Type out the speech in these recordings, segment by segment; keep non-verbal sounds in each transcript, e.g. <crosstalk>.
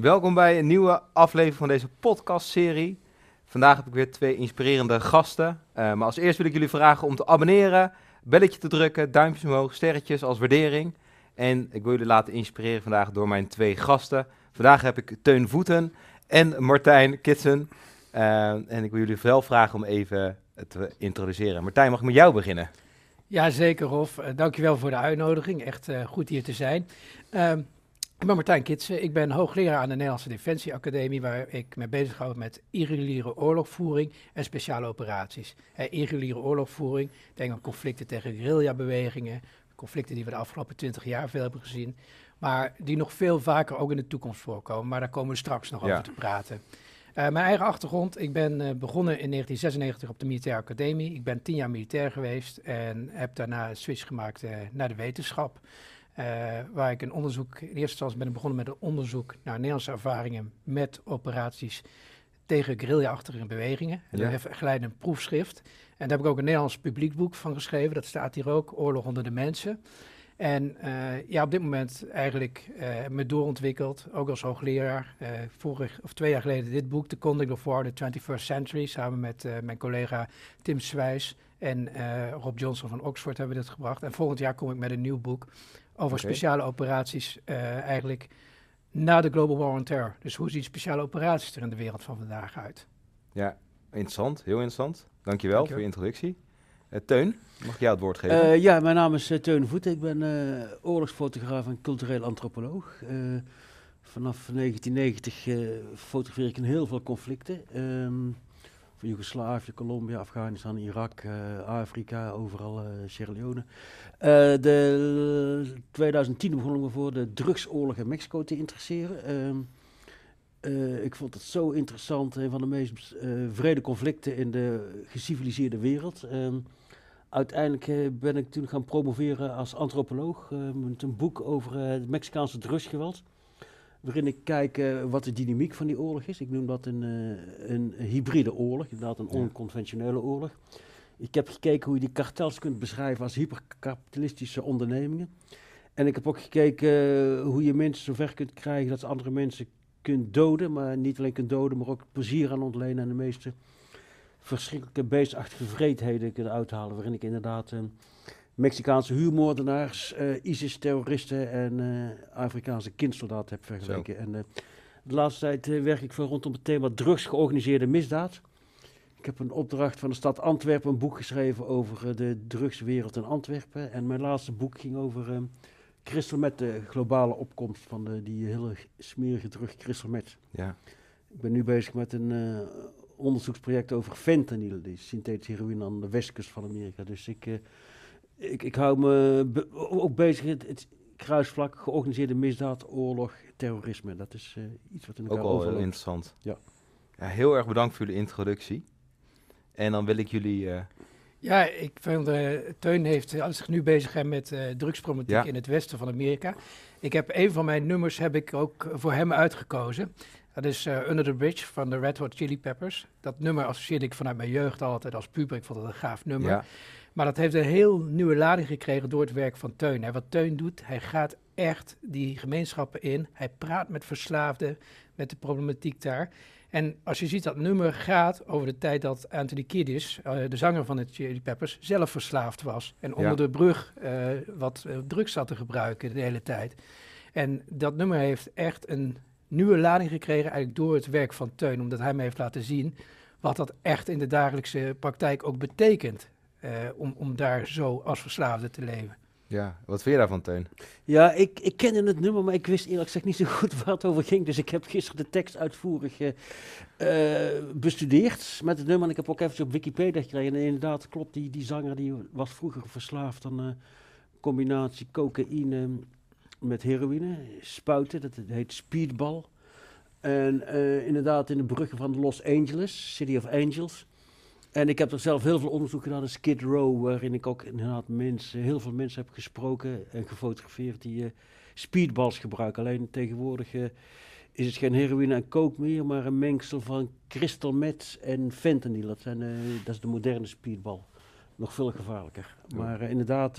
welkom bij een nieuwe aflevering van deze podcastserie. Vandaag heb ik weer twee inspirerende gasten. Uh, maar als eerst wil ik jullie vragen om te abonneren, belletje te drukken, duimpjes omhoog, sterretjes als waardering. En ik wil jullie laten inspireren vandaag door mijn twee gasten. Vandaag heb ik Teun Voeten en Martijn Kitsen. Uh, en ik wil jullie wel vragen om even te introduceren. Martijn, mag ik met jou beginnen? Ja, zeker Hof. Uh, dankjewel voor de uitnodiging. Echt goed hier te zijn. Ik ben Martijn Kitsen. Ik ben hoogleraar aan de Nederlandse Defensieacademie, waar ik me bezighoud met irreguliere oorlogvoering en speciale operaties. Uh, irreguliere oorlogvoering, denk aan conflicten tegen guerrilla-bewegingen, conflicten die we de afgelopen twintig jaar veel hebben gezien, maar die nog veel vaker ook in de toekomst voorkomen. Maar daar komen we straks nog ja. over te praten. Uh, mijn eigen achtergrond, ik ben uh, begonnen in 1996 op de Militaire Academie. Ik ben tien jaar militair geweest en heb daarna een switch gemaakt uh, naar de wetenschap. Waar ik een onderzoek, in eerste instantie ben ik begonnen met een onderzoek naar Nederlandse ervaringen met operaties tegen guerrilla-achtige bewegingen. En ja. daar heb geleid een proefschrift. En daar heb ik ook een Nederlands publiekboek van geschreven. Dat staat hier ook, Oorlog onder de Mensen. En uh, ja, op dit moment eigenlijk uh, me doorontwikkeld, ook als hoogleraar. Uh, vorig of twee jaar geleden dit boek, The Conduct of War, the 21st Century, samen met mijn collega Tim Swijs en Rob Johnson van Oxford hebben we dit gebracht. En volgend jaar kom ik met een nieuw boek over okay. speciale operaties, eigenlijk na de Global War on Terror. Dus hoe zien speciale operaties er in de wereld van vandaag uit? Ja, interessant, heel interessant. Dankjewel, Dankjewel. voor je introductie. Uh, Teun, mag ik jou het woord geven? Uh, ja, mijn naam is uh, Teun Voeten. Ik ben oorlogsfotograaf en cultureel antropoloog. vanaf 1990 fotografeer ik in heel veel conflicten. Um, van Joegoslavië, Colombia, Afghanistan, Irak, Afrika, overal, Sierra Leone. de 2010 begonnen we voor de drugsoorlog in Mexico te interesseren. Uh, ik vond het zo interessant, een van de meest uh, vrede conflicten in de geciviliseerde wereld. Uh, uiteindelijk uh, ben ik toen gaan promoveren als antropoloog met een boek over het Mexicaanse drugsgeweld. Waarin ik kijk wat de dynamiek van die oorlog is. Ik noem dat een, een hybride oorlog, inderdaad een onconventionele oorlog. Ik heb gekeken hoe je die kartels kunt beschrijven als hyperkapitalistische ondernemingen. En ik heb ook gekeken hoe je mensen zover kunt krijgen dat ze andere mensen kunt doden, maar niet alleen kunt doden, maar ook plezier aan ontlenen en de meeste verschrikkelijke beestachtige vreedheden kunnen uithalen, waarin ik inderdaad Mexicaanse huurmoordenaars, uh, ISIS-terroristen en uh, Afrikaanse kindsoldaten heb vergeleken. En de laatste tijd werk ik veel rondom het thema drugs georganiseerde misdaad. Ik heb een opdracht van de stad Antwerpen een boek geschreven over de drugswereld in Antwerpen. En mijn laatste boek ging over crystal met de globale opkomst van de, die hele smerige drug crystal met. Ja. Ik ben nu bezig met een onderzoeksproject over fentanyl, die synthetische heroïne aan de westkust van Amerika. Dus ik, ik, ik hou me be ook bezig met het kruisvlak, georganiseerde misdaad, oorlog, terrorisme. Dat is uh, iets wat in elkaar Ook al heel interessant. Ja. ja. Heel erg bedankt voor jullie introductie. En dan wil ik jullie ja, ik vind, uh, Teun heeft uh, zich nu bezig met uh, drugsproblematiek ja. in het westen van Amerika. Ik heb een van mijn nummers heb ik ook voor hem uitgekozen. Dat is Under the Bridge van de Red Hot Chili Peppers. Dat nummer associeerde ik vanuit mijn jeugd altijd als puber. Ik vond het een gaaf nummer. Ja. Maar dat heeft een heel nieuwe lading gekregen door het werk van Teun. En wat Teun doet, hij gaat echt die gemeenschappen in. Hij praat met verslaafden, met de problematiek daar. En als je ziet dat nummer gaat over de tijd dat Anthony Kiedis, uh, de zanger van de Chili Peppers, zelf verslaafd was. En onder ja. de brug uh, wat uh, drugs zat te gebruiken de hele tijd. En dat nummer heeft echt een nieuwe lading gekregen eigenlijk door het werk van Teun. Omdat hij me heeft laten zien wat dat echt in de dagelijkse praktijk ook betekent. Om, om daar zo als verslaafde te leven. Ja, wat vind je daarvan, Teun? Ja, ik, ik kende het nummer, maar ik wist eerlijk gezegd niet zo goed <laughs> waar het over ging. Dus ik heb gisteren de tekst uitvoerig uh, bestudeerd met het nummer. En ik heb ook even op Wikipedia gekregen. En inderdaad, klopt, die, die zanger die was vroeger verslaafd aan een combinatie cocaïne met heroïne. Spuiten, dat heet speedball. En uh, inderdaad in de bruggen van Los Angeles, City of Angels en ik heb er zelf heel veel onderzoek gedaan in Skid Row, waarin ik ook inderdaad mensen, heel veel mensen heb gesproken en gefotografeerd die uh, speedballs gebruiken. Alleen tegenwoordig uh, is het geen heroïne en coke meer, maar een mengsel van crystal meth en fentanyl. Dat, zijn, uh, dat is de moderne speedball. Nog veel gevaarlijker. Maar inderdaad,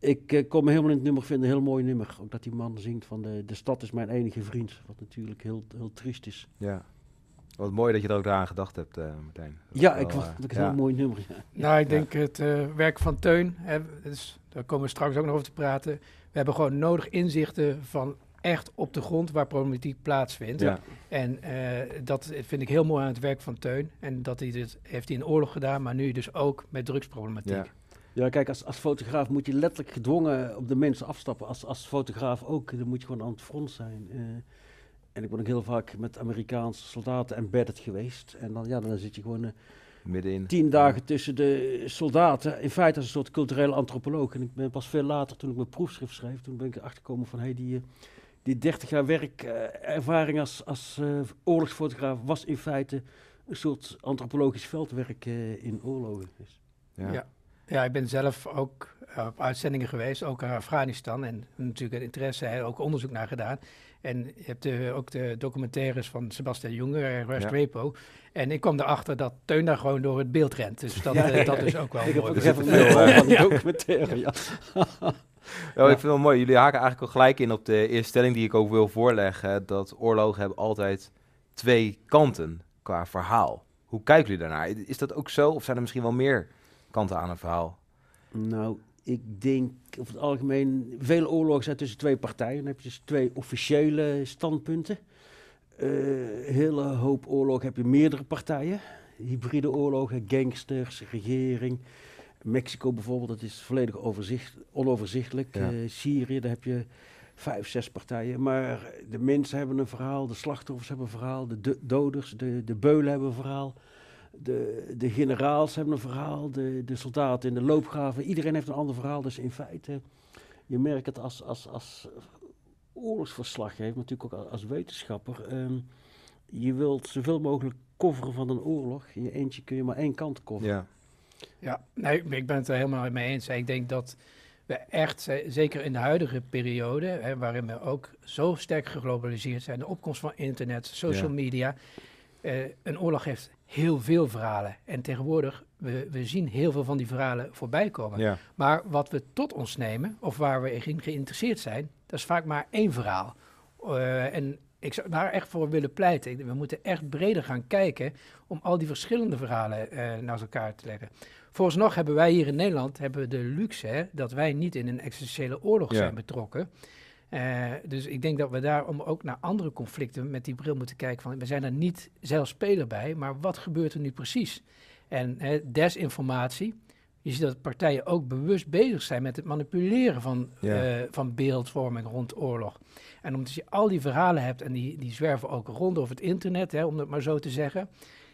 Ik eh, me helemaal in het nummer vinden, een heel mooi nummer. Ook dat die man zingt van de, de stad is mijn enige vriend. Wat natuurlijk heel, heel triest is. Ja. Wat mooi dat je er ook aan gedacht hebt, uh, Martijn. Dat ja, is ik wel, vond eh, het ook een mooi nummer. Ja. Nou, ik denk het eh, werk van Teun, hè, dus, daar komen we straks ook nog over te praten. We hebben gewoon nodig inzichten van echt op de grond waar problematiek plaatsvindt. Ja. En eh, dat vind ik heel mooi aan het werk van Teun. En dat hij dit heeft hij in oorlog gedaan, maar nu dus ook met drugsproblematiek. Ja. Ja, kijk, als, als fotograaf moet je letterlijk gedwongen op de mensen afstappen. Als, als fotograaf ook, dan moet je gewoon aan het front zijn. Eh, en ik ben ook heel vaak met Amerikaanse soldaten embedded geweest. En dan, ja, dan zit je gewoon eh, Middenin. tien dagen tussen de soldaten. In feite als een soort culturele antropoloog. En ik ben pas veel later, toen ik mijn proefschrift schreef, toen ben ik erachter gekomen van, hey, die, eh, die 30 jaar werkervaring als, als eh, oorlogsfotograaf was in feite een soort antropologisch veldwerk eh, in oorlogen. Dus, Ja. Ja. Ja, ik ben zelf ook eh, op uitzendingen geweest, ook in Afghanistan. En natuurlijk een interesse, ook onderzoek naar gedaan. En je hebt de, ook de documentaires van Sebastian Junger, Rest Ja. Repo. En ik kwam erachter dat Teun daar gewoon door het beeld rent. Dus dat, <laughs> Ja, eh, ja, dat is ook wel ik heb mooi. ook Er even zit veel, eh, van die <laughs> ja. documentaire, ja. Ja, <laughs> ik vind het wel mooi. Jullie haken eigenlijk al gelijk in op de eerste stelling die ik ook wil voorleggen. Dat oorlogen hebben altijd twee kanten qua verhaal. Hoe kijken jullie daarnaar? Is dat ook zo? Of zijn er misschien wel meer kanten aan een verhaal? Nou, ik denk over het algemeen, veel oorlogen zijn tussen twee partijen. Dan heb je dus twee officiële standpunten. Eh hele hoop oorlogen heb je meerdere partijen. Hybride oorlogen, gangsters, regering. Mexico bijvoorbeeld, dat is volledig overzicht, onoverzichtelijk. Ja. Eh, Syrië, daar heb je vijf, zes partijen. Maar de mensen hebben een verhaal, de slachtoffers hebben een verhaal, de do- doders, de, de beulen hebben een verhaal. De, de generaals hebben een verhaal, de, de soldaten in de loopgraven. Iedereen heeft een ander verhaal. Dus in feite, je merkt het als, als, als oorlogsverslaggever, maar natuurlijk ook als wetenschapper. ehm, je wilt zoveel mogelijk coveren van een oorlog. In je eentje kun je maar één kant coveren. Ja. Ja, nee, ik ben het er helemaal mee eens. Ik denk dat we echt, zeker in de huidige periode, hè, waarin we ook zo sterk geglobaliseerd zijn, de opkomst van internet, social Ja. media, eh, een oorlog heeft heel veel verhalen. En tegenwoordig, we, we zien heel veel van die verhalen voorbij komen. Ja. Maar wat we tot ons nemen, of waar we in geïnteresseerd zijn, dat is vaak maar één verhaal. Eh, en ik zou daar echt voor willen pleiten. We moeten echt breder gaan kijken om al die verschillende verhalen eh, naast elkaar te leggen. Vooralsnog hebben wij hier in Nederland hebben we de luxe hè, dat wij niet in een existentiële oorlog Ja. zijn betrokken. Eh, dus ik denk dat we daarom ook naar andere conflicten met die bril moeten kijken. Van, we zijn er niet zelf speler bij, maar wat gebeurt er nu precies? En hè, desinformatie, je ziet dat partijen ook bewust bezig zijn met het manipuleren van, Ja. eh, van beeldvorming rond oorlog. En omdat je al die verhalen hebt en die, die zwerven ook rond over het internet, hè, om het maar zo te zeggen.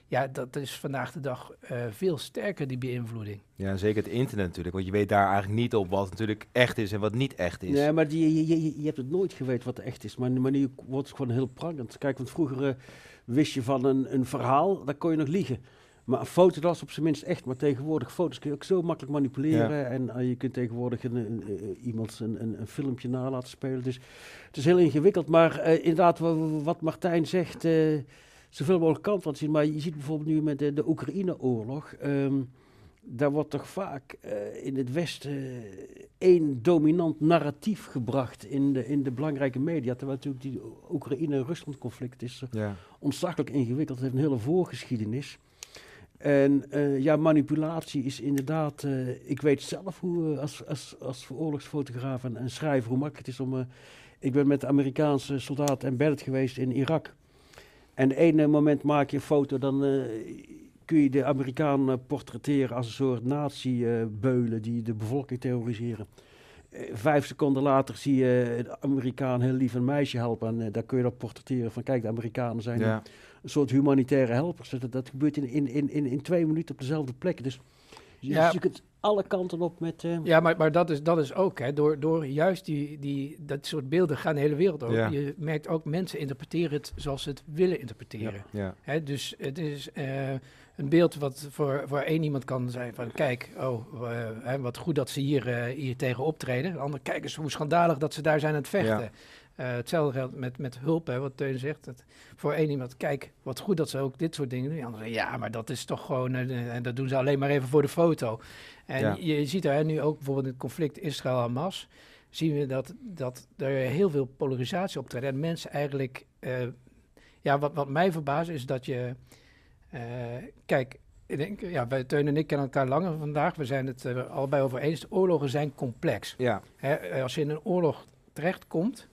Ja, dat is vandaag de dag eh, veel sterker, die beïnvloeding. ja, zeker het internet natuurlijk. Want je weet daar eigenlijk niet op wat natuurlijk echt is en wat niet echt is. Nee, maar die, je, je, je hebt het nooit geweten wat echt is. Maar, maar nu wordt het gewoon heel prangend. Kijk, want vroeger eh, wist je van een, een verhaal, daar kon je nog liegen. Maar een foto, dat was op zijn minst echt. Maar tegenwoordig, foto's kun je ook zo makkelijk manipuleren. En eh, je kunt tegenwoordig een, een, iemand een, een, een filmpje na laten spelen. Dus het is heel ingewikkeld. Maar eh, inderdaad, wa- wa- wat Martijn zegt, eh, zoveel mogelijk kant laten zien. Maar je ziet bijvoorbeeld nu met de, de Oekraïne-oorlog... ehm, daar wordt toch vaak eh, in het Westen één dominant narratief gebracht in de, in de belangrijke media. Terwijl natuurlijk die Oekraïne-Rusland-conflict is eh, Ja. ontzaglijk ingewikkeld. Het heeft een hele voorgeschiedenis. En eh, ja, manipulatie is inderdaad... eh, ik weet zelf hoe, als, als, als oorlogsfotograaf en, en schrijver, hoe makkelijk het is om... ik ben met de Amerikaanse soldaten embedded geweest in Irak. En ene moment maak je een foto, dan eh, kun je de Amerikaan eh, portretteren als een soort nazi-beulen die de bevolking terroriseren. Eh, vijf seconden later zie je de Amerikaan heel lief een meisje helpen. En daar kun je dat portretteren van, kijk, de Amerikanen zijn Ja. een soort humanitaire helpers. Dat, dat gebeurt in, in, in, in, twee minuten op dezelfde plek. Dus je, Ja. je kunt alle kanten op met... eh, Ja, maar, maar dat, is, dat is ook, hè, door, door juist die, die, dat soort beelden gaan de hele wereld over. Ja. Je merkt ook, mensen interpreteren het zoals ze het willen interpreteren. Ja. Hè, dus het is eh, een beeld wat voor, voor één iemand kan zijn van, kijk, oh, eh, hè, wat goed dat ze hier, eh, hier tegen optreden. De ander, kijk eens hoe schandalig dat ze daar zijn aan het vechten. Eh, hetzelfde geldt met, met hulp, hè, wat Teun zegt. Dat voor één iemand, kijk, wat goed dat ze ook dit soort dingen doen. Ja, maar dat is toch gewoon, eh, en dat doen ze alleen maar even voor de foto. En Ja. je, je ziet daar nu ook bijvoorbeeld in het conflict Israël-Hamas, zien we dat, dat er heel veel polarisatie optreedt. En mensen eigenlijk, eh, ja, wat, wat mij verbaast is dat je, eh, kijk, ik denk, ja, wij, Teun en ik kennen elkaar langer vandaag. We zijn het er allebei over eens. Oorlogen zijn complex. Ja, Hè, eh, als je in een oorlog terechtkomt,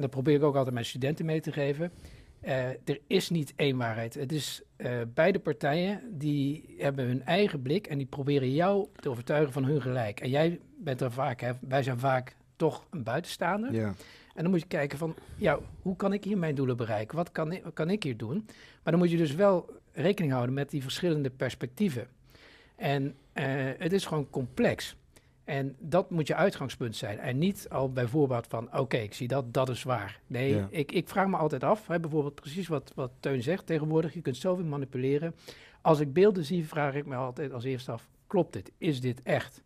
en dat probeer ik ook altijd mijn studenten mee te geven, eh, er is niet één waarheid. Het is eh, beide partijen die hebben hun eigen blik en die proberen jou te overtuigen van hun gelijk. En jij bent er vaak, hè, wij zijn vaak toch een buitenstaander. ja. En dan moet je kijken van, ja, hoe kan ik hier mijn doelen bereiken? Wat kan ik, wat kan ik hier doen? Maar dan moet je dus wel rekening houden met die verschillende perspectieven. En eh, het is gewoon complex. En dat moet je uitgangspunt zijn. En niet al bij voorbaat van, oké, ik zie dat, dat is waar. Nee, Ja. ik, ik vraag me altijd af, hè, bijvoorbeeld precies wat, wat Teun zegt tegenwoordig. Je kunt zoveel manipuleren. Als ik beelden zie, vraag ik me altijd als eerste af, klopt dit? Is dit echt?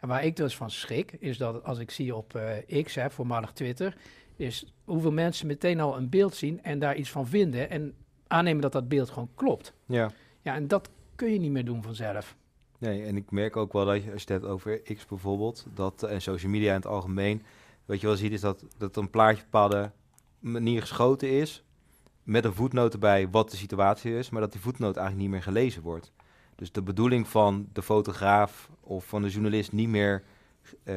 En waar ik dus van schrik, is dat als ik zie op eh, X, hè, voormalig Twitter, is hoeveel mensen meteen al een beeld zien en daar iets van vinden en aannemen dat dat beeld gewoon klopt. ja. Ja, en dat kun je niet meer doen vanzelf. Nee, en ik merk ook wel dat je, als je het hebt over X bijvoorbeeld, dat, en social media in het algemeen, wat je wel ziet is dat, dat een plaatje op bepaalde manier geschoten is, met een voetnoot erbij wat de situatie is, maar dat die voetnoot eigenlijk niet meer gelezen wordt. Dus de bedoeling van de fotograaf of van de journalist niet meer eh,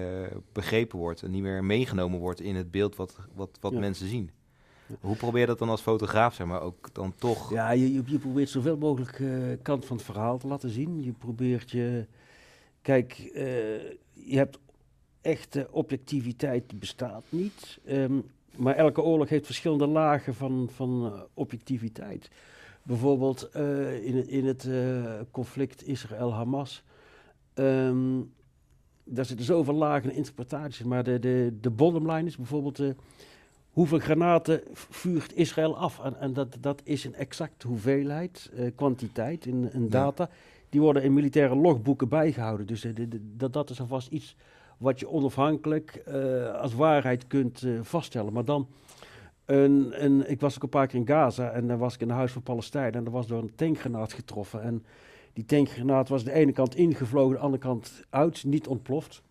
begrepen wordt en niet meer meegenomen wordt in het beeld wat, wat, wat Ja. mensen zien. Hoe probeer je dat dan als fotograaf, zeg maar, ook dan toch... Ja, je, je, probeert zoveel mogelijk eh, kant van het verhaal te laten zien. Je probeert je... Kijk, eh, je hebt echte objectiviteit bestaat niet. Ehm, maar elke oorlog heeft verschillende lagen van, van eh, objectiviteit. Bijvoorbeeld in in het conflict Israël-Hamas. ehm, daar zitten zoveel lagen interpretaties. Maar de, de, de bottom line is bijvoorbeeld... hoeveel granaten vuurt Israël af? En, en dat, dat is een exacte hoeveelheid, eh, kwantiteit in, in Ja. data. Die worden in militaire logboeken bijgehouden. Dus eh, de- de- dat, dat is alvast iets wat je onafhankelijk eh, als waarheid kunt vaststellen. Maar dan, een, een, ik was ook een paar keer in Gaza en dan was ik in een huis van Palestijn en er was door een tankgranaat getroffen. En die tankgranaat was de ene kant ingevlogen, de andere kant uit, niet ontploft.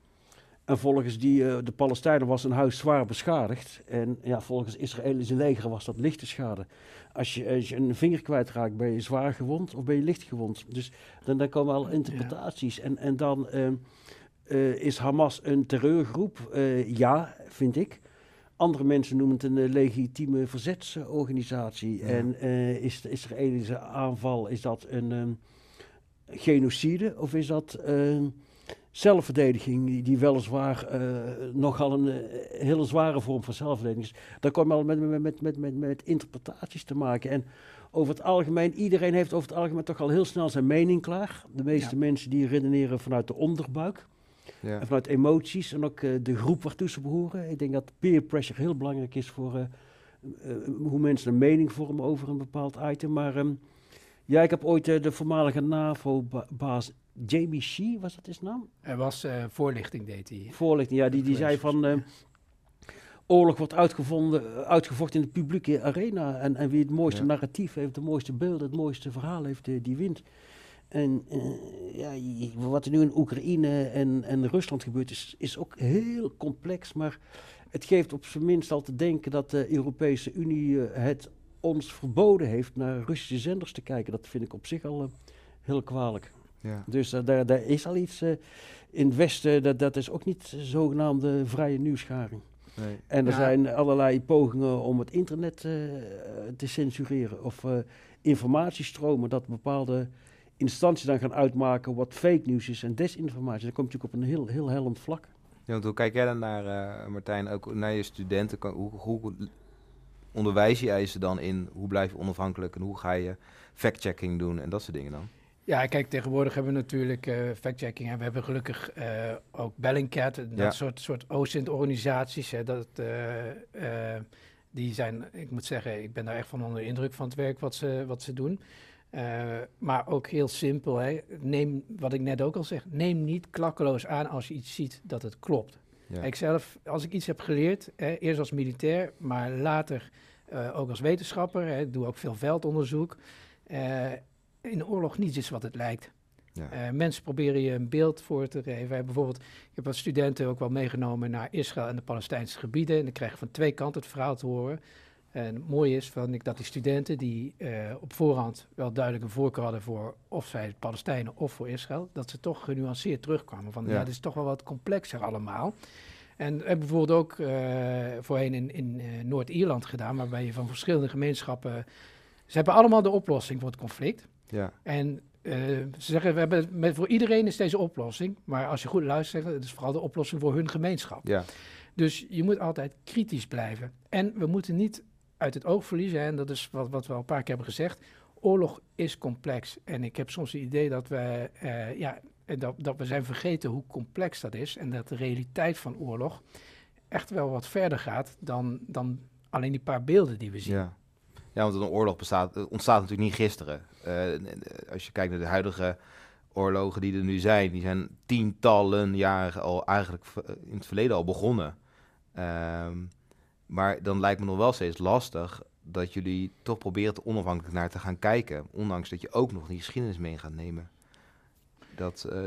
En volgens die, eh, de Palestijnen was een huis zwaar beschadigd. En ja, volgens Israëlische leger was dat lichte schade. Als je, als je een vinger kwijtraakt, ben je zwaar gewond of ben je licht gewond. Dus dan, dan komen al interpretaties. En, en dan ehm, eh, is Hamas een terreurgroep. Eh, ja, vind ik. Andere mensen noemen het een legitieme verzetsorganisatie. Ja. En is de Israëlische aanval, is dat een ehm, genocide of is dat ehm, zelfverdediging, die- weliswaar eh, nogal een eh, hele zware vorm van zelfverdediging is. Daar kom je al met, met, met, met, met, interpretaties te maken. En over het algemeen, iedereen heeft over het algemeen toch al heel snel zijn mening klaar. De meeste Ja. mensen die redeneren vanuit de onderbuik. Ja. En vanuit emoties en ook eh, de groep waartoe ze behoren. Ik denk dat peer pressure heel belangrijk is voor hoe mensen een mening vormen over een bepaald item. Maar ehm, ja, ik heb ooit de voormalige NAVO-baas Jamie Shee, was dat his naam? Er was eh, voorlichting, deed hij. Voorlichting, ja, die, die zei van... eh, oorlog wordt uitgevonden, eh, uitgevochten in de publieke arena. En, en wie het mooiste Ja. narratief heeft, de mooiste beelden, het mooiste verhaal heeft, die wint. En ja, wat er nu in Oekraïne en, en Rusland gebeurt, is, is ook heel complex. Maar het geeft op zijn minst al te denken dat de Europese Unie het ons verboden heeft naar Russische zenders te kijken. Dat vind ik op zich al heel kwalijk. Ja. Dus eh, daar, daar is al iets eh, in het Westen, dat, dat is ook niet zogenaamde vrije nieuwsgaring. Nee. En er Ja. zijn allerlei pogingen om het internet eh, te censureren of eh, informatiestromen, dat bepaalde instanties dan gaan uitmaken wat fake nieuws is en desinformatie. Dan kom je natuurlijk op een heel, heel hellend vlak. Ja, want hoe kijk jij dan naar, eh, Martijn, ook naar je studenten? Kan- Hoe, hoe onderwijs je ze dan in hoe blijf je onafhankelijk en hoe ga je fact-checking doen en dat soort dingen dan? Ja, kijk, tegenwoordig hebben we natuurlijk eh fact-checking. En we hebben gelukkig eh, ook Bellingcat, en dat Ja. soort, soort OSINT-organisaties. Dat, eh, die zijn, ik moet zeggen, ik ben daar echt van onder de indruk van het werk wat ze, wat ze doen. Maar ook heel simpel, hè. neem, wat ik net ook al zeg, neem niet klakkeloos aan als je iets ziet dat het klopt. Ja. Ik zelf, als ik iets heb geleerd, hè, eerst als militair, maar later ook als wetenschapper, hè, ik doe ook veel veldonderzoek. In de oorlog niets is wat het lijkt. Ja. Eh, mensen proberen je een beeld voor te geven. Hebben bijvoorbeeld, ik heb wat studenten ook wel meegenomen naar Israël en de Palestijnse gebieden. En dan krijg je van twee kanten het verhaal te horen. En het mooie is van, ik, dat die studenten die eh, op voorhand wel duidelijk een voorkeur hadden voor of zij Palestijnen of voor Israël, dat ze toch genuanceerd terugkwamen. Van ja, Ja. dit is toch wel wat complexer allemaal. En we hebben bijvoorbeeld ook eh, voorheen in, in eh, Noord-Ierland gedaan, waarbij je van verschillende gemeenschappen. Ze hebben allemaal de oplossing voor het conflict. Ja. En eh, ze zeggen, we hebben met, voor iedereen is deze oplossing. Maar als je goed luistert, het is vooral de oplossing voor hun gemeenschap. Ja. Dus je moet altijd kritisch blijven. En we moeten niet uit het oog verliezen, hè, en dat is wat, wat we al een paar keer hebben gezegd. Oorlog is complex. En ik heb soms het idee dat we, eh, ja, dat, dat we zijn vergeten hoe complex dat is. En dat de realiteit van oorlog echt wel wat verder gaat dan, dan alleen die paar beelden die we zien. Ja. Ja, want een oorlog bestaat, ontstaat natuurlijk niet gisteren. Eh, als je kijkt naar de huidige oorlogen die er nu zijn, die zijn tientallen jaren al eigenlijk in het verleden al begonnen. Ehm, maar dan lijkt me nog wel steeds lastig dat jullie toch proberen er onafhankelijk naar te gaan kijken, ondanks dat je ook nog die geschiedenis mee gaat nemen. Dat, eh,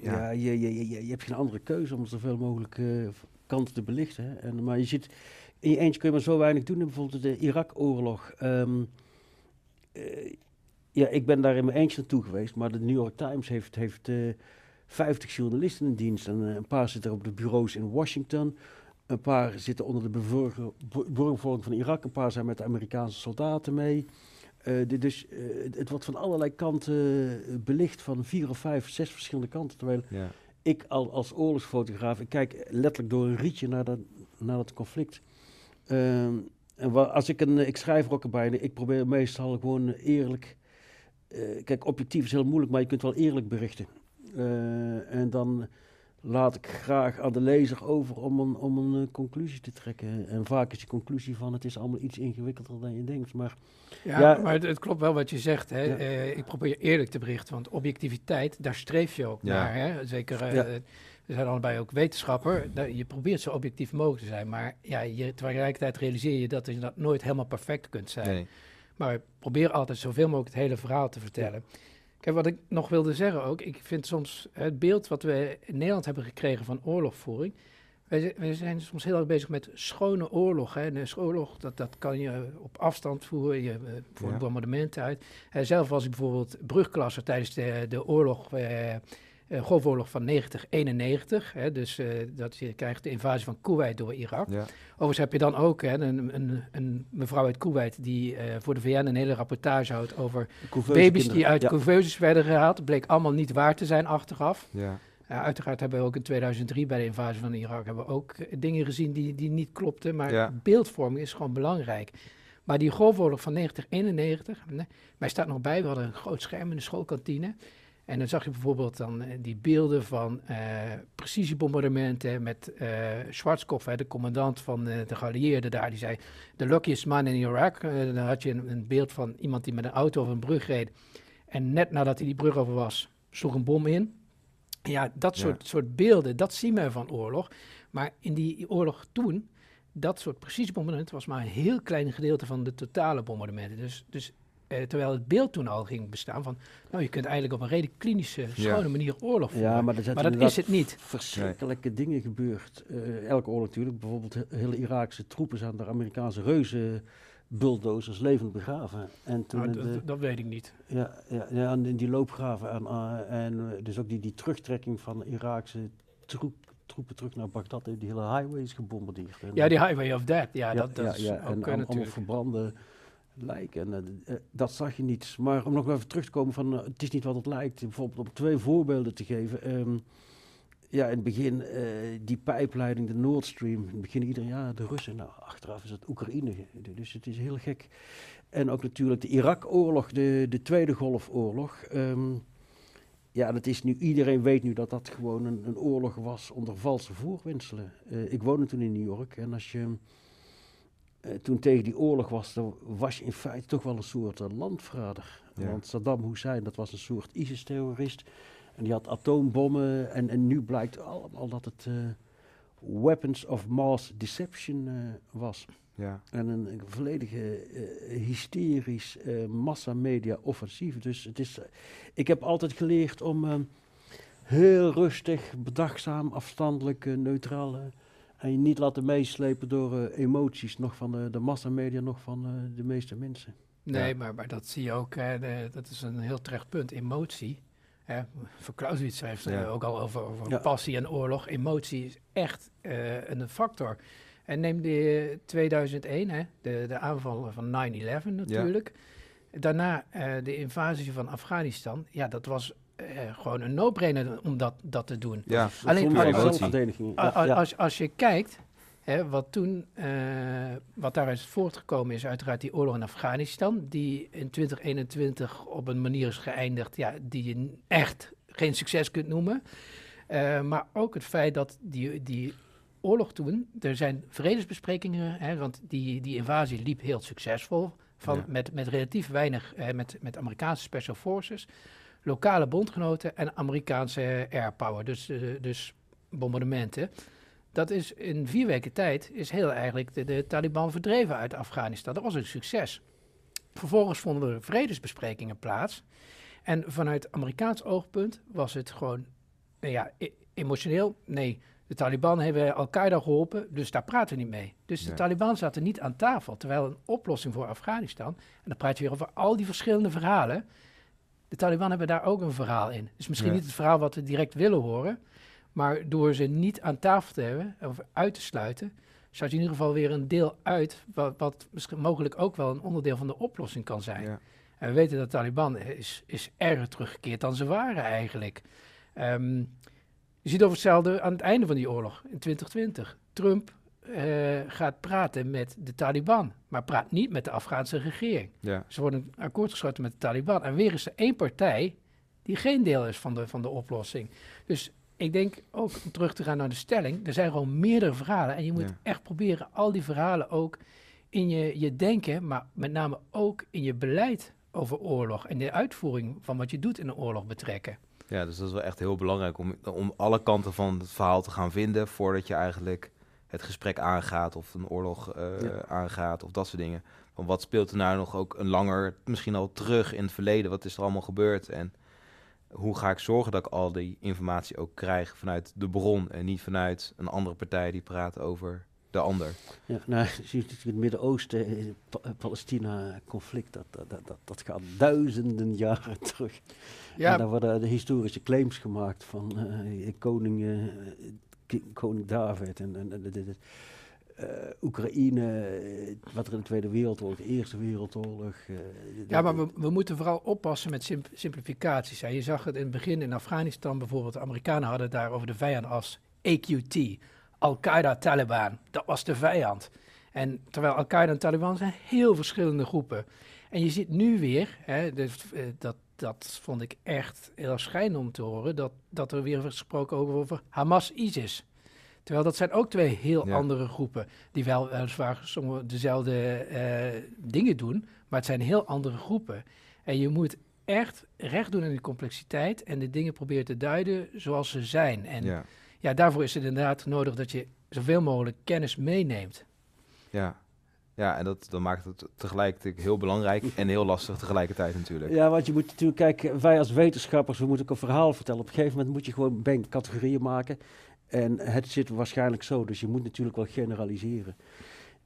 ja, je, je, je, je hebt geen andere keuze om zoveel mogelijk eh, kanten te belichten. En, maar je ziet, in je eentje kun je maar zo weinig doen. En bijvoorbeeld de Irak-oorlog. ehm, eh, ja, ik ben daar in mijn eentje naartoe geweest. Maar de New York Times heeft, heeft eh 50 journalisten in dienst. En eh, een paar zitten op de bureaus in Washington. Een paar zitten onder de burgerbevolking van Irak. Een paar zijn met de Amerikaanse soldaten mee. Eh, dit dus, eh, het- wordt van allerlei kanten eh, belicht, van vier of vijf, zes verschillende kanten. Terwijl ja, ik al als oorlogsfotograaf, ik kijk letterlijk door een rietje naar dat, naar dat conflict. Ehm, en als ik een, ik schrijf bij, ik probeer meestal gewoon eerlijk. eh, kijk, objectief is heel moeilijk, maar je kunt wel eerlijk berichten. Eh, en dan laat ik graag aan de lezer over om een, om een eh, conclusie te trekken. En vaak is die conclusie van het is allemaal iets ingewikkelder dan je denkt. Maar Ja, Ja. maar het, het klopt wel wat je zegt. Hè. Ja. Eh, ik probeer eerlijk te berichten, want objectiviteit, daar streef je ook Ja. naar. Hè. Zeker, eh, Ja. we zijn allebei ook wetenschapper. Je probeert zo objectief mogelijk te zijn, maar ja, je, tegelijkertijd realiseer je dat je dat nooit helemaal perfect kunt zijn. nee, Maar probeer altijd zoveel mogelijk het hele verhaal te vertellen. Kijk, wat ik nog wilde zeggen ook, ik vind soms het beeld wat we in Nederland hebben gekregen van oorlogvoering. Wij, zi- wij zijn soms heel erg bezig met schone oorlog. Hè. En een oorlog, dat, dat kan je op afstand voeren, je eh, voert Ja. bombardementen uit. Eh, zelf was ik bijvoorbeeld brugklasser tijdens de, de oorlog, eh, eh, golfoorlog van 90-91. Hè, dus eh, dat je krijgt de invasie van Kuwait door Irak. ja, Overigens heb je dan ook hè, een, een, een mevrouw uit Kuwait die eh, voor de VN een hele rapportage houdt over baby's kinderen- die uit ja. couveuses werden gehaald. Bleek allemaal niet waar te zijn achteraf. ja, Ja, uiteraard hebben we ook in 2003 bij de invasie van Irak hebben we ook dingen gezien die, die niet klopten. Maar Ja. beeldvorming is gewoon belangrijk. Maar die golfoorlog van 1991, nee, mij staat nog bij, we hadden een groot scherm in de schoolkantine. En dan zag je bijvoorbeeld dan eh, die beelden van eh, precisiebombardementen met eh Schwarzkopf, hè, de commandant van de geallieerden daar. Die zei, the luckiest man in Iraq. Eh, dan had je een, een beeld van iemand die met een auto over een brug reed. En net nadat hij die brug over was, sloeg een bom in. Ja, dat Ja. soort, soort beelden, dat zien we van oorlog. Maar in die oorlog toen, dat soort precisiebombardementen was maar een heel klein gedeelte van de totale bombardementen. Dus, dus eh, terwijl het beeld toen al ging bestaan van, nou je kunt eigenlijk op een redelijk klinische, schone manier oorlog voeren. Ja, maar, dat is het niet. verschrikkelijke dingen gebeurd. Eh, elke oorlog natuurlijk. Bijvoorbeeld he- hele Iraakse troepen zijn door Amerikaanse reuzen bulldozers levend begraven. En toen de- Nou, dat, weet ik niet. ja, ja, ja, en in die loopgraven en, eh, en dus ook die, die terugtrekking van Iraakse troep, troepen terug naar Bagdad, die hele highways gebombardeerd. En, Ja, die Highway of Death, ja, dat, dat ja, is ook en al- allemaal natuurlijk. Lijken. En, eh, eh, dat zag je niet. Maar om nog even terug te komen van eh, het is niet wat het lijkt. Bijvoorbeeld om twee voorbeelden te geven. Ehm, ja, in het begin die pijpleiding, de Nord Stream. In het begin iedereen, ja, de Russen. Nou, achteraf is het Oekraïne. Dus het is heel gek. En ook natuurlijk de Irak-oorlog, de, de Tweede Golfoorlog. Ehm, ja, dat is nu, iedereen weet nu dat dat gewoon een, een oorlog was onder valse voorwenselen. Eh, ik woonde toen in New York en als je toen tegen die oorlog was, dan was je in feite toch wel een soort eh, landverrader. Ja. Want Saddam Hussein, dat was een soort ISIS-terrorist. En die had atoombommen. En, en nu blijkt allemaal dat het eh, weapons of mass deception eh, was. Ja. En een, een volledige eh, hysterisch eh massamedia offensief. Dus het is, eh, ik heb altijd geleerd om eh, heel rustig, bedachtzaam, afstandelijk, eh, neutraal. eh, en je niet laten meeslepen door eh, emoties, nog van de, de massamedia, nog van eh, de meeste mensen. Nee, Ja. maar, maar dat zie je ook, hè, de- dat is een heel terecht punt. Emotie. Hè, voor Clausewitz schrijft Ja. eh, ook al over, over Ja. passie en oorlog. Emotie is echt eh, een factor. En neem de 2001, hè, de, de aanval van 9-11 natuurlijk. Daarna eh, de invasie van Afghanistan. Ja, dat was eh, gewoon een no-brainer om dat, dat te doen. Ja. Alleen- als- zelfverdediging. A- Ja, a- ja. Als, als je kijkt, hè, wat toen, eh, wat daaruit voortgekomen is, uiteraard die oorlog in Afghanistan, die in 2021 op een manier is geëindigd, ja, die je echt geen succes kunt noemen. Eh, maar ook het feit dat die, die oorlog toen, er zijn vredesbesprekingen, hè, want die, die invasie liep heel succesvol, van, Ja. met, met relatief weinig, eh, met, met Amerikaanse special forces, lokale bondgenoten en Amerikaanse airpower, dus, eh, dus bombardementen. Dat is in vier weken tijd is heel eigenlijk de, de Taliban verdreven uit Afghanistan. Dat was een succes. Vervolgens vonden er vredesbesprekingen plaats. En vanuit Amerikaans oogpunt was het gewoon, nou ja, e- emotioneel, nee, de Taliban hebben Al-Qaeda geholpen, dus daar praten we niet mee. Dus de. Taliban zaten niet aan tafel, terwijl een oplossing voor Afghanistan, en dan praat je weer over al die verschillende verhalen, de Taliban hebben daar ook een verhaal in. Dus misschien Ja. niet het verhaal wat we direct willen horen, maar door ze niet aan tafel te hebben of uit te sluiten, sluit je in ieder geval weer een deel uit, wat, wat misschien mogelijk ook wel een onderdeel van de oplossing kan zijn. Ja. En we weten dat de Taliban is, is erger teruggekeerd dan ze waren eigenlijk. Ehm, je ziet over hetzelfde aan het einde van die oorlog in 2020. Trump eh, gaat praten met de Taliban, maar praat niet met de Afghaanse regering. Ja. Ze worden een akkoord gesloten met de Taliban. En weer is er één partij die geen deel is van de, van de oplossing. Dus ik denk ook, om terug te gaan naar de stelling, er zijn gewoon meerdere verhalen. En je moet Ja. echt proberen al die verhalen ook in je, je denken, maar met name ook in je beleid over oorlog en de uitvoering van wat je doet in een oorlog betrekken. Ja, dus dat is wel echt heel belangrijk om, om alle kanten van het verhaal te gaan vinden voordat je eigenlijk het gesprek aangaat of een oorlog eh, Ja. aangaat of dat soort dingen. Van wat speelt er nou nog ook een langer, misschien al terug in het verleden, wat is er allemaal gebeurd en hoe ga ik zorgen dat ik al die informatie ook krijg vanuit de bron en niet vanuit een andere partij die praat over de ander. Ja, nou, <laughs> je het Midden-Oosten, eh, eh, Palestina-conflict, dat, dat, dat, dat, gaat duizenden jaren terug. En daar worden de historische claims gemaakt van eh, koning, eh, ki- koning David en, en, eh, Oekraïne, eh, wat er in de Tweede Wereldoorlog, de Eerste Wereldoorlog. eh, Ja, maar we, we moeten vooral oppassen met simp- simplificaties. Je zag het in het begin in Afghanistan bijvoorbeeld. De Amerikanen hadden daar over de vijand als AQT. Al-Qaeda, Taliban. Dat was de vijand. En terwijl Al-Qaeda en Taliban zijn heel verschillende groepen. En je ziet nu weer, hè, dat, dat vond ik echt heel schijn om te horen, dat, dat er weer gesproken over, over Hamas-ISIS. Terwijl dat zijn ook twee heel Ja. andere groepen, die wel weliswaar sommige dezelfde eh, dingen doen, maar het zijn heel andere groepen. En je moet echt recht doen aan die complexiteit en de dingen proberen te duiden zoals ze zijn. En ja. ja, daarvoor is het inderdaad nodig dat je zoveel mogelijk kennis meeneemt. ja. Ja, en dat, dat maakt het tegelijkertijd heel belangrijk <laughs> en heel lastig tegelijkertijd natuurlijk. Ja, want je moet natuurlijk kijken, wij als wetenschappers, we moeten ook een verhaal vertellen. Op een gegeven moment moet je gewoon ben categorieën maken. En het zit waarschijnlijk zo, dus je moet natuurlijk wel generaliseren.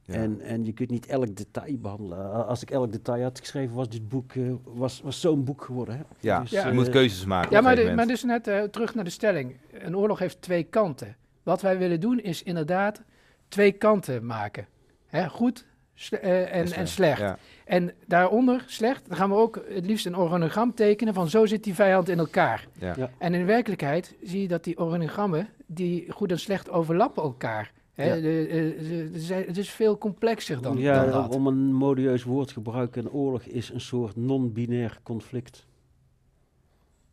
Ja. En, en je kunt niet elk detail behandelen. Als ik elk detail had geschreven, was dit boek eh, was, was zo'n boek geworden. Hè? ja, Dus, Ja. je eh, moet keuzes maken. Ja, maar, de- maar dus net eh, terug naar de stelling. Een oorlog heeft twee kanten. Wat wij willen doen is inderdaad twee kanten maken. Hè, goed sle- eh, en, en slecht. Ja, En daaronder, slecht, dan gaan we ook het liefst een organigram tekenen van zo zit die vijand in elkaar. ja. Ja. En in werkelijkheid zie je dat die organigrammen, die goed en slecht overlappen elkaar. Hè, Ja. de, de- de- de zijn- het is veel complexer dan, ja, dan dat. om een modieus woord te gebruiken, een oorlog is een soort non-binair conflict.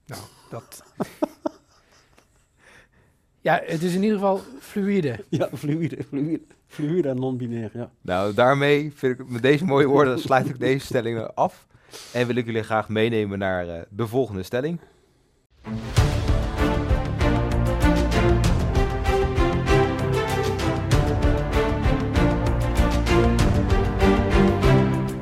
Nou, dat... <laughs> ja, het is in ieder geval fluïde. Ja, fluïde, fluïde, fluïde en non-binair, ja. Nou, daarmee vind ik met deze mooie woorden sluit ik deze stelling af. En wil ik jullie graag meenemen naar eh, de volgende stelling.